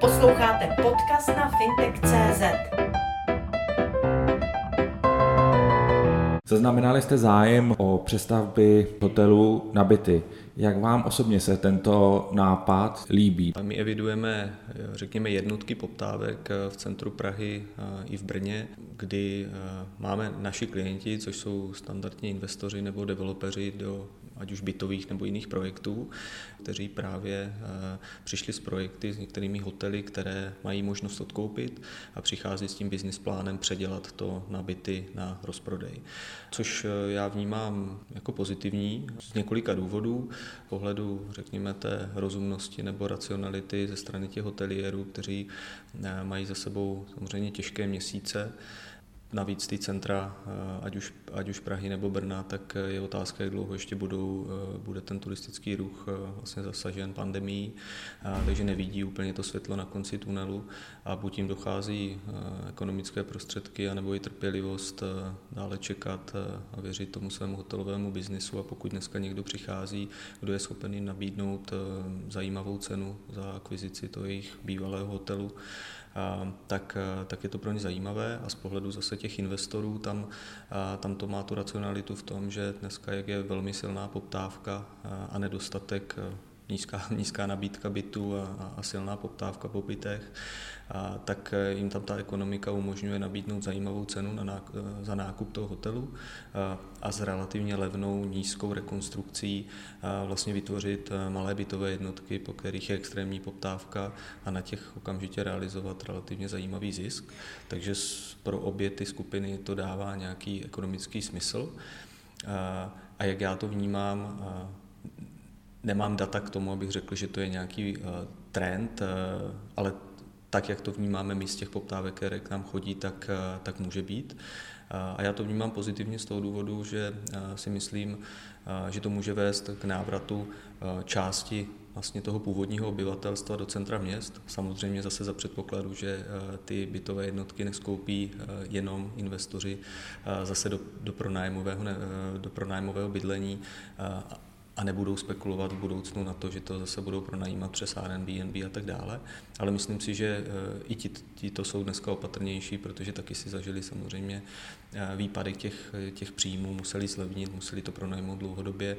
Posloucháte podcast na fintech.cz. Zaznamenali jste zájem o přestavby hotelu na byty. Jak vám osobně se tento nápad líbí? My evidujeme, řekněme, jednotky poptávek v centru Prahy i v Brně, kdy máme naši klienti, což jsou standardní investoři nebo developeři do ať už bytových nebo jiných projektů, kteří právě eh, přišli s projekty s některými hotely, které mají možnost odkoupit a přichází s tím business plánem předělat to na byty na rozprodej. Což eh, já vnímám jako pozitivní z několika důvodů. Pohledu, řekněme, té rozumnosti nebo racionality ze strany těch hoteliérů, kteří eh, mají za sebou samozřejmě těžké měsíce, Navíc ty centra, eh, ať už, ať už Prahy nebo Brna, tak eh, je otázka, jak dlouho ještě budou, eh, bude ten turistický ruch vlastně zasažen pandemí, takže nevidí úplně to světlo na konci tunelu a buď jim dochází ekonomické prostředky, anebo i trpělivost dále čekat a věřit tomu svému hotelovému biznisu. A pokud dneska někdo přichází, kdo je schopen jim nabídnout zajímavou cenu za akvizici toho jejich bývalého hotelu, tak, tak je to pro ně zajímavé a z pohledu zase těch investorů tam, tam to má tu racionalitu v tom, že dneska jak je velmi silná poptávka a nedostatek nízká, nízká nabídka bytů a, a silná poptávka po bytech, a, tak eh, jim tam ta ekonomika umožňuje nabídnout zajímavou cenu na nákup, eh, za nákup toho hotelu a, a s relativně levnou nízkou rekonstrukcí vlastně vytvořit malé bytové jednotky, po kterých je extrémní poptávka a na těch okamžitě realizovat relativně zajímavý zisk. Takže pro obě ty skupiny to dává nějaký ekonomický smysl. A jak já to vnímám, Nemám data k tomu, abych řekl, že to je nějaký uh, trend, uh, ale tak, jak to vnímáme my z těch poptávek, které k nám chodí, tak, uh, tak může být. A já to vnímám pozitivně z toho důvodu, že si myslím, že to může vést k návratu části vlastně toho původního obyvatelstva do centra měst. Samozřejmě zase za předpokladu, že ty bytové jednotky neskoupí jenom investoři zase do, do, pronájmového, do pronájmového bydlení a nebudou spekulovat v budoucnu na to, že to zase budou pronajímat přes Airbnb a tak dále. Ale myslím si, že eh, i ti, ti to jsou dneska opatrnější, protože taky si zažili samozřejmě eh, výpadek těch, těch příjmů, museli zlevnit, museli to pronajmout dlouhodobě.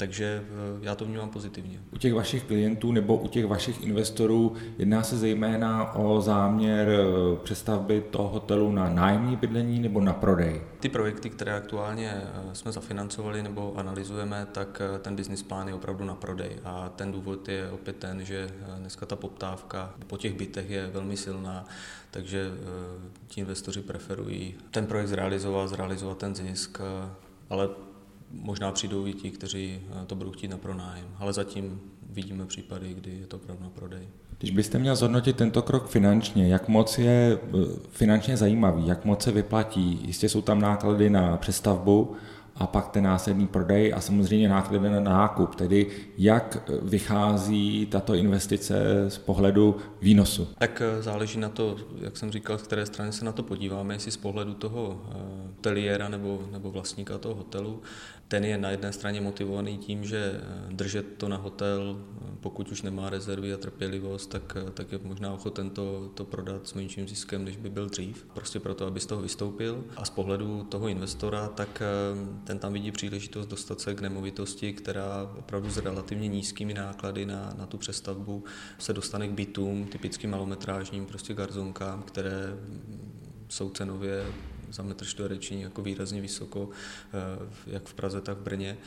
Takže eh, já to vnímám pozitivně. U těch vašich klientů nebo u těch vašich investorů jedná se zejména o záměr eh, přestavby toho hotelu na nájemní bydlení nebo na prodej? Ty projekty, které aktuálně eh, jsme zafinancovali nebo analyzujeme, tak ten business plán je opravdu na prodej. A ten důvod je opět ten, že dneska ta poptávka po těch bytech je velmi silná, takže ti investoři preferují ten projekt zrealizovat, zrealizovat ten zisk, ale Možná přijdou i ti, kteří eh, to budou chtít na pronájem, ale zatím vidíme případy, kdy je to opravdu na prodej. Když byste měl zhodnotit tento krok finančně, jak moc je eh, finančně zajímavý, jak moc se vyplatí? Jistě jsou tam náklady na přestavbu, a pak ten následný prodej a samozřejmě náklady na nákup, tedy jak vychází tato investice z pohledu výnosu. Tak eh, záleží na to, jak jsem říkal, z které strany se na to podíváme, jestli z pohledu toho eh, hoteliéra nebo, nebo vlastníka toho hotelu. Ten je na jedné straně motivovaný tím, že eh, držet to na hotel, pokud už nemá rezervy a trpělivost, tak, tak je možná ochoten to, to prodat s menším ziskem, než by byl dřív. Prostě proto, aby z toho vystoupil. A z pohledu toho investora, tak ten tam vidí příležitost dostat se k nemovitosti, která opravdu s relativně nízkými náklady na, na tu přestavbu se dostane k bytům, typicky malometrážním, prostě garzonkám, které jsou cenově za metr čtvereční jako výrazně vysoko, eh, jak v Praze, tak v Brně.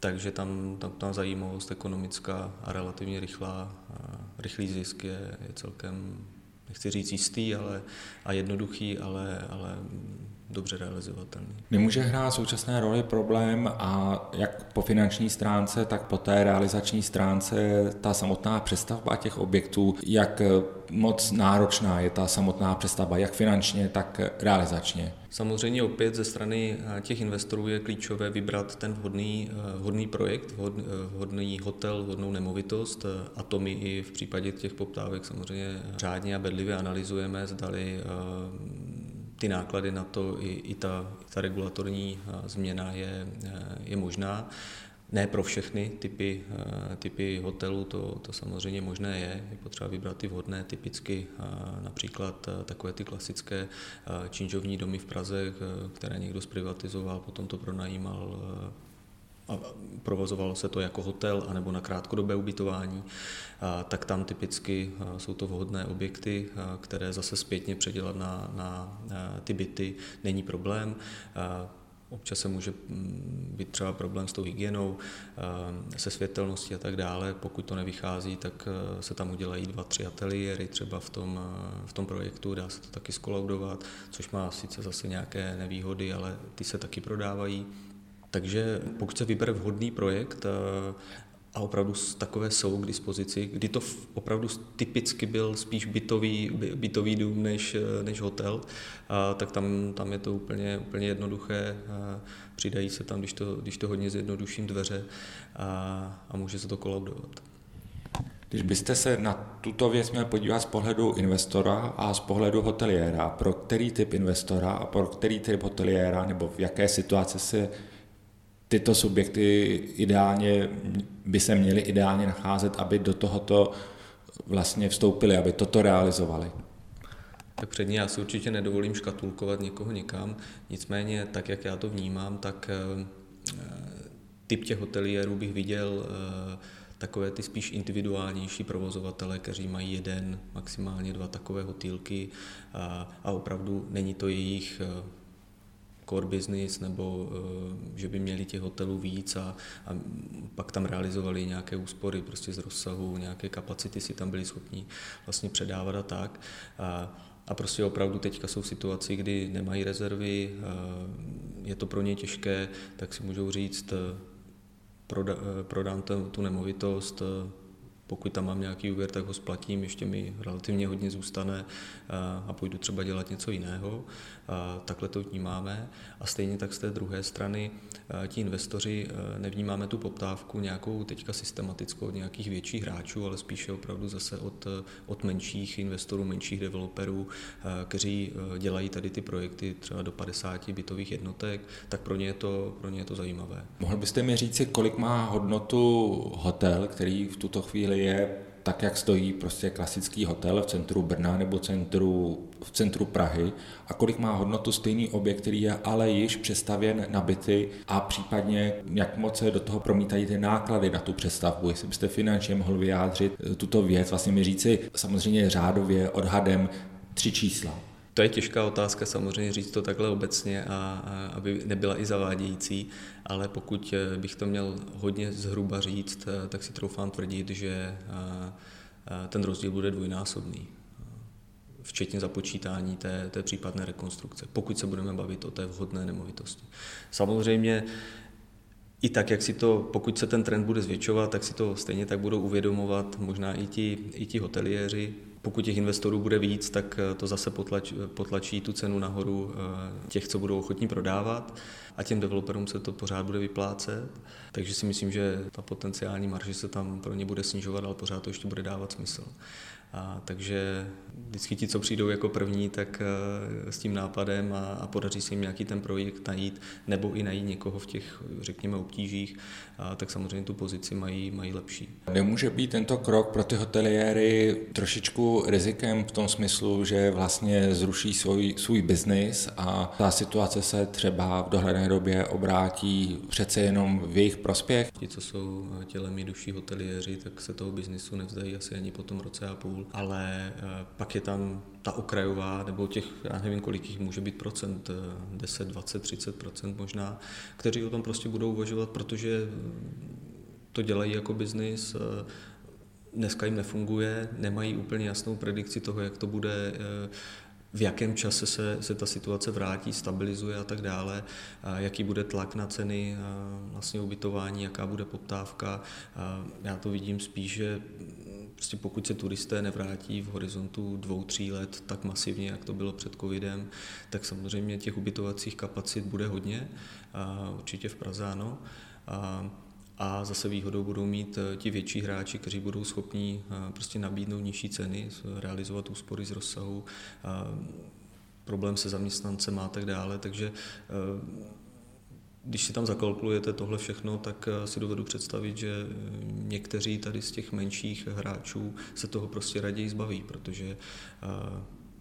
Takže tam, tam ta zajímavost ekonomická a relativně rychlá, a rychlý zisk je, je celkem, nechci říct jistý ale, a jednoduchý, ale, ale dobře realizovatelný. Nemůže hrát současné roli problém a jak po finanční stránce, tak po té realizační stránce ta samotná přestavba těch objektů, jak moc náročná je ta samotná přestavba, jak finančně, tak realizačně. Samozřejmě opět ze strany eh, těch investorů je klíčové vybrat ten vhodný, eh, vhodný projekt, eh, vhodný hotel, vhodnou nemovitost a to my i v případě těch poptávek samozřejmě řádně a bedlivě analyzujeme, zdali ty náklady na to i, i ta, ta regulatorní změna je, je možná. ne pro všechny typy, typy hotelů to, to samozřejmě možné je. Je potřeba vybrat ty vhodné, typicky například takové ty klasické činžovní domy v Praze, které někdo zprivatizoval, potom to pronajímal a provozovalo se to jako hotel anebo na krátkodobé ubytování, tak tam typicky jsou to vhodné objekty, které zase zpětně předělat na, na ty byty není problém. Občas se může mm, být třeba problém s tou hygienou, se světelností a tak dále. Pokud to nevychází, tak se tam udělají dva, tři ateliéry třeba v tom, v tom projektu, dá se to taky skolaudovat, což má sice zase nějaké nevýhody, ale ty se taky prodávají. Takže pokud se vybere vhodný projekt eh, a opravdu takové jsou k dispozici, kdy to opravdu typicky byl spíš bytový, bytový dům než, eh, než hotel, a, tak tam, tam je to úplně, úplně jednoduché. A přidají se tam, když to, když to hodně zjednoduším, dveře a, a může se to kolaudovat. Když byste se na tuto věc měl podívat z pohledu investora a z pohledu hoteliéra, pro který typ investora a pro který typ hoteliéra nebo v jaké situaci se tyto subjekty ideálně by se měly ideálně nacházet, aby do tohoto vlastně vstoupili, aby toto realizovali. Tak předně já si určitě nedovolím škatulkovat někoho někam, nicméně tak, jak já to vnímám, tak eh, typ těch hotelierů bych viděl eh, takové ty spíš individuálnější provozovatele, kteří mají jeden, maximálně dva takové hotýlky a, a opravdu není to jejich eh, core business, nebo eh, že by měli těch hotelů víc a, a pak tam realizovali nějaké úspory prostě z rozsahu, nějaké kapacity si tam byli schopni vlastně předávat a tak. A, a prostě opravdu teďka jsou situaci, kdy nemají rezervy, je to pro ně těžké, tak si můžou říct, eh, proda, eh, prodám tu nemovitost, pokud tam mám nějaký úvěr, tak ho splatím, ještě mi relativně hodně zůstane a půjdu třeba dělat něco jiného. Takhle to vnímáme. A stejně tak z té druhé strany ti investoři nevnímáme tu poptávku nějakou teďka systematickou od nějakých větších hráčů, ale spíše opravdu zase od, od menších investorů, menších developerů, kteří dělají tady ty projekty třeba do 50 bytových jednotek, tak pro ně je to, pro ně je to zajímavé. Mohl byste mi říct, kolik má hodnotu hotel, který v tuto chvíli je tak, jak stojí prostě klasický hotel v centru Brna nebo centru, v centru Prahy a kolik má hodnotu stejný objekt, který je ale již přestavěn na byty a případně jak moc se do toho promítají ty náklady na tu přestavbu, jestli byste finančně mohl vyjádřit eh, tuto věc, vlastně mi říci samozřejmě řádově odhadem tři čísla. To je těžká otázka samozřejmě říct to takhle obecně, a, a aby nebyla i zavádějící, ale pokud eh, bych to měl hodně zhruba říct, eh, tak si troufám tvrdit, že eh, ten rozdíl bude dvojnásobný včetně započítání té, té případné rekonstrukce, pokud se budeme bavit o té vhodné nemovitosti. Samozřejmě i tak, jak si to, pokud se ten trend bude zvětšovat, tak si to stejně tak budou uvědomovat možná i ti, i ti hoteliéři, pokud těch investorů bude víc, tak eh, to zase potlač, potlačí tu cenu nahoru eh, těch, co budou ochotní prodávat a těm developerům se to pořád bude vyplácet. Takže si myslím, že ta potenciální marže se tam pro ně bude snižovat, ale pořád to ještě bude dávat smysl. A, takže vždycky ti, co přijdou jako první, tak s tím nápadem a, a podaří se jim nějaký ten projekt najít, nebo i najít někoho v těch, řekněme, obtížích, a, tak samozřejmě tu pozici mají, mají lepší. Nemůže být tento krok pro ty hoteliéry trošičku rizikem v tom smyslu, že vlastně zruší svůj, svůj biznis a ta situace se třeba v dohledné době obrátí přece jenom v jejich prospěch? Ti, co jsou tělemi duší hoteliéři, tak se toho biznisu nevzdají asi ani po tom roce a půl ale eh, pak je tam ta okrajová, nebo těch, já nevím, kolik jich může být procent, 10, 20, 30 procent možná, kteří o tom prostě budou uvažovat, protože to dělají jako biznis, eh, dneska jim nefunguje, nemají úplně jasnou predikci toho, jak to bude eh, v jakém čase se, se ta situace vrátí, stabilizuje a tak dále, a jaký bude tlak na ceny vlastně ubytování, jaká bude poptávka. A já to vidím spíš, že prostě pokud se turisté nevrátí v horizontu dvou, tří let tak masivně, jak to bylo před covidem, tak samozřejmě těch ubytovacích kapacit bude hodně, a určitě v Praze ano. A, a zase výhodou budou mít eh, ti větší hráči, kteří budou schopní eh, prostě nabídnout nižší ceny, realizovat úspory z rozsahu, problém se zaměstnancem a tak dále, takže eh, když si tam zakalkulujete tohle všechno, tak si dovedu představit, že někteří tady z těch menších hráčů se toho prostě raději zbaví, protože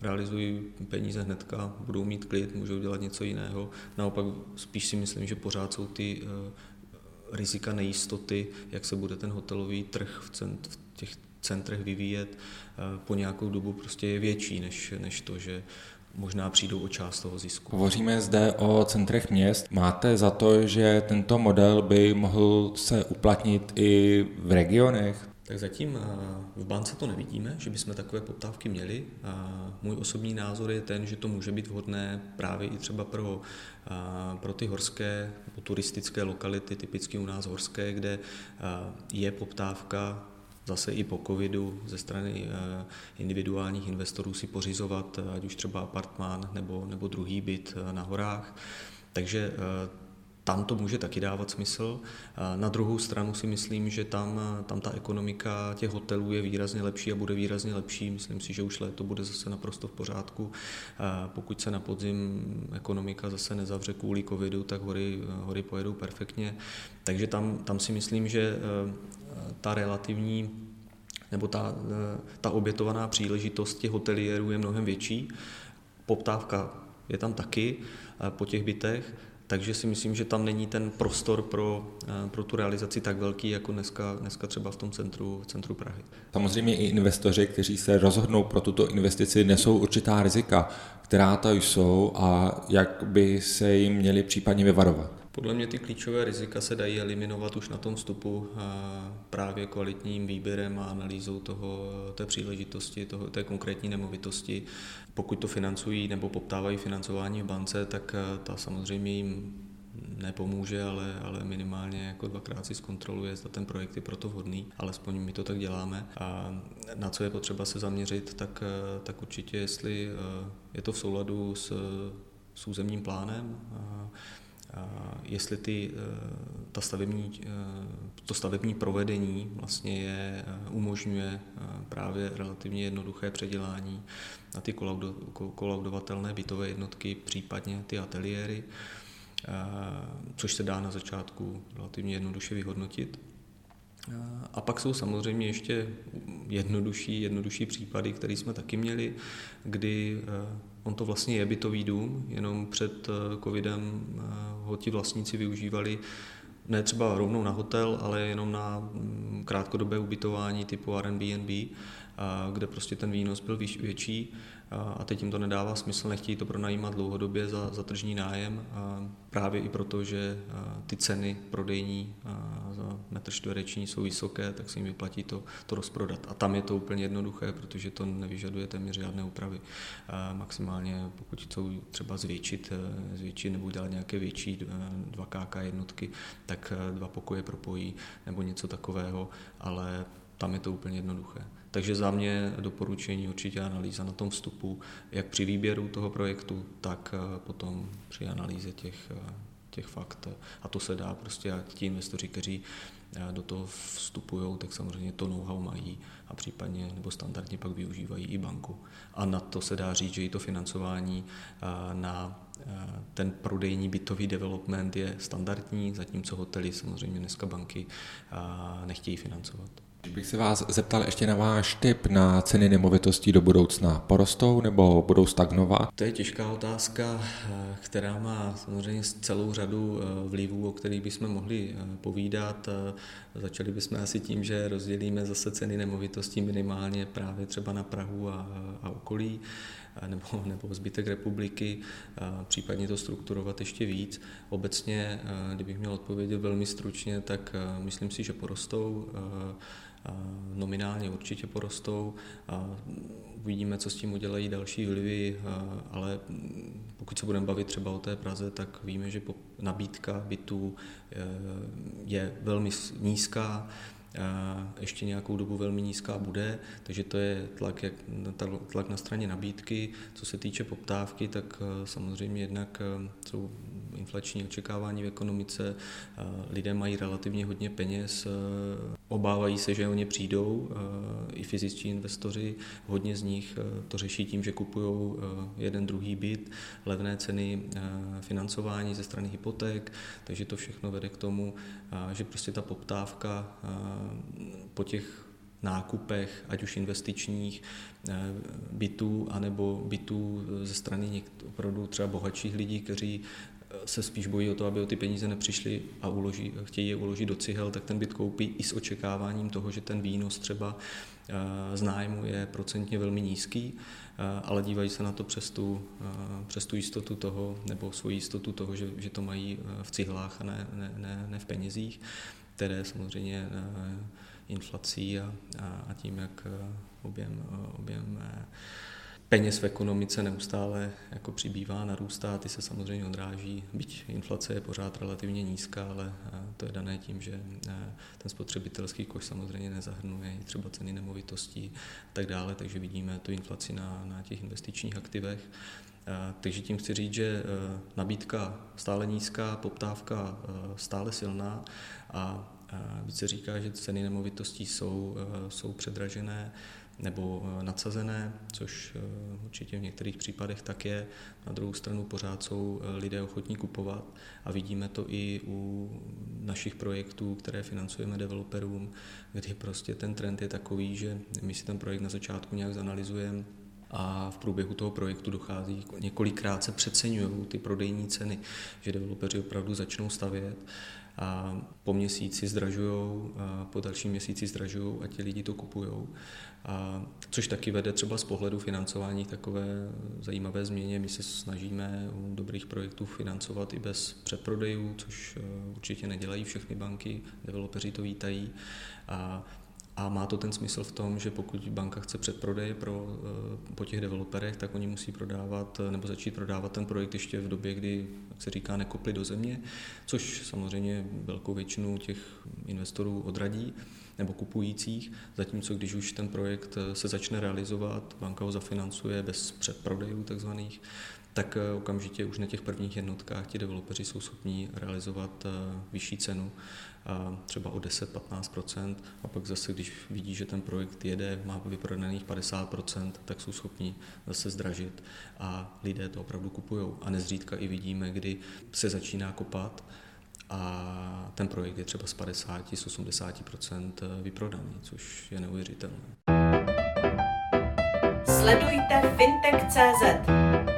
realizují peníze hnedka, budou mít klid, můžou dělat něco jiného. Naopak spíš si myslím, že pořád jsou ty rizika nejistoty, jak se bude ten hotelový trh v, cent, v těch centrech vyvíjet eh, po nějakou dobu prostě je větší než, než to, že možná přijdou o část toho zisku. Hovoříme zde o centrech měst. Máte za to, že tento model by mohl se uplatnit i v regionech? Tak zatím v bance to nevidíme, že bychom takové poptávky měli. Můj osobní názor je ten, že to může být vhodné právě i třeba pro, pro ty horské, turistické lokality, typicky u nás horské, kde je poptávka zase i po covidu ze strany individuálních investorů si pořizovat ať už třeba apartmán nebo, nebo druhý byt na horách. Takže tam to může taky dávat smysl. Na druhou stranu si myslím, že tam, tam ta ekonomika těch hotelů je výrazně lepší a bude výrazně lepší. Myslím si, že už léto bude zase naprosto v pořádku. Pokud se na podzim ekonomika zase nezavře kvůli covidu, tak hory, hory pojedou perfektně. Takže tam, tam si myslím, že e, ta relativní nebo ta, e, ta obětovaná příležitost těch hoteliérů je mnohem větší. Poptávka je tam taky e, po těch bytech, takže si myslím, že tam není ten prostor pro, eh, pro tu realizaci tak velký, jako dneska, dneska třeba v tom centru, centru Prahy. Samozřejmě i investoři, kteří se rozhodnou pro tuto investici, nesou určitá rizika, která to jsou a jak by se jim měli případně vyvarovat. Podle mě ty klíčové rizika se dají eliminovat už na tom vstupu právě kvalitním výběrem a analýzou toho, té příležitosti, toho, té konkrétní nemovitosti. Pokud to financují nebo poptávají financování v bance, tak ta samozřejmě jim nepomůže, ale, ale minimálně jako dvakrát si zkontroluje, zda ten projekt je proto vhodný, alespoň my to tak děláme. A na co je potřeba se zaměřit, tak, tak určitě, jestli je to v souladu s, s územním plánem, jestli ty, eh, ta stavební, eh, to stavební provedení vlastně je, eh, umožňuje právě relativně jednoduché předělání na ty kolaudovatelné bytové jednotky, případně ty ateliéry, což se dá na začátku relativně jednoduše vyhodnotit. A pak jsou samozřejmě ještě jednodušší, jednodušší případy, které jsme taky měli, kdy On to vlastně je bytový dům, jenom před eh, covidem eh, ho ti vlastníci využívali ne třeba rovnou na hotel, ale jenom na mm, krátkodobé ubytování typu Airbnb, kde prostě ten výnos byl větší a teď jim to nedává smysl, nechtějí to pronajímat dlouhodobě za, za tržní nájem, právě i proto, že ty ceny prodejní za metr čtvereční jsou vysoké, tak se jim vyplatí to, to rozprodat. A tam je to úplně jednoduché, protože to nevyžaduje téměř žádné úpravy. Maximálně pokud chcou třeba zvětšit, e, zvětšit nebo udělat nějaké větší 2KK jednotky, tak e, dva pokoje propojí nebo něco takového, ale tam je to úplně jednoduché. Takže za mě doporučení určitě analýza na tom vstupu, jak při výběru toho projektu, tak eh, potom při analýze těch, eh, těch fakt. A to se dá prostě, a ti investoři, kteří eh, do toho vstupují, tak samozřejmě to know-how mají a případně nebo standardně pak využívají i banku. A na to se dá říct, že i to financování na ten prodejní bytový development je standardní, zatímco hotely samozřejmě dneska banky nechtějí financovat. Bych se vás zeptal ještě na váš tip na ceny nemovitostí do budoucna. Porostou nebo budou stagnovat? To je těžká otázka, eh, která má samozřejmě celou řadu eh, vlivů, o kterých bychom mohli eh, povídat. Začali bychom asi tím, že rozdělíme zase ceny nemovitostí minimálně právě třeba na Prahu a, a okolí nebo, nebo zbytek republiky, případně to strukturovat ještě víc. Obecně, kdybych měl odpovědět velmi stručně, tak myslím si, že porostou nominálně určitě porostou. Uvidíme, co s tím udělají další vlivy, ale pokud se budeme bavit třeba o té Praze, tak víme, že nabídka bytů e, je velmi nízká, ještě nějakou dobu velmi nízká bude, takže to je tlak, jak, tlak na straně nabídky. Co se týče poptávky, tak e, samozřejmě jednak e, jsou inflační očekávání v ekonomice, lidé mají relativně hodně peněz, obávají se, že o ně přijdou i fyzičtí investoři. Hodně z nich to řeší tím, že kupují jeden druhý byt, levné ceny financování ze strany hypoték, takže to všechno vede k tomu, že prostě ta poptávka po těch nákupech, ať už investičních bytů, anebo bytů ze strany opravdu třeba bohatších lidí, kteří se spíš bojí o to, aby o ty peníze nepřišli a uloží, chtějí je uložit do cihel, tak ten byt koupí i s očekáváním toho, že ten výnos třeba eh, z nájmu je procentně velmi nízký, eh, ale dívají se na to přes tu, eh, přes tu jistotu toho, nebo svoji jistotu toho, že, že to mají v cihlách a ne, ne, ne, ne v penězích, které samozřejmě inflací a, a tím, jak objem, objem peněz v ekonomice neustále jako přibývá, narůstá, ty se samozřejmě odráží, byť inflace je pořád relativně nízká, ale eh, to je dané tím, že eh, ten spotřebitelský koš samozřejmě nezahrnuje i třeba ceny nemovitostí a tak dále, takže vidíme tu inflaci na, na těch investičních aktivech. Eh, takže tím chci říct, že nabídka stále nízká, poptávka stále silná a více říká, že ceny nemovitostí jsou, jsou předražené, nebo eh, nadsazené, což eh, určitě v některých případech tak je. Na druhou stranu pořád jsou eh, lidé ochotní kupovat a vidíme to i u našich projektů, které financujeme developerům, kdy prostě ten trend je takový, že my si ten projekt na začátku nějak zanalizujeme, a v průběhu toho projektu dochází, několikrát se přeceňují ty prodejní ceny, že developeři opravdu začnou stavět a po měsíci zdražují, po dalším měsíci zdražují a ti lidi to kupují. A což taky vede třeba z pohledu financování takové zajímavé změně. My se snažíme u dobrých projektů financovat i bez předprodejů, což eh, určitě nedělají všechny banky, developeři to vítají. A a má to ten smysl v tom, že pokud banka chce předprodej pro, eh, po těch developerech, tak oni musí prodávat nebo začít prodávat ten projekt ještě v době, kdy, jak se říká, nekopli do země, což samozřejmě velkou většinu těch investorů odradí nebo kupujících, zatímco když už ten projekt eh, se začne realizovat, banka ho zafinancuje bez předprodejů takzvaných, tak eh, okamžitě už na těch prvních jednotkách ti developeři jsou schopní realizovat vyšší cenu třeba o 10-15%, a pak zase, když vidí, že ten projekt jede, má vyprodaných 50%, tak jsou schopni zase zdražit a lidé to opravdu kupují. A nezřídka i vidíme, kdy se začíná kopat a ten projekt je třeba z 50, z 80% vyprodaný, což je neuvěřitelné. Sledujte fintech.cz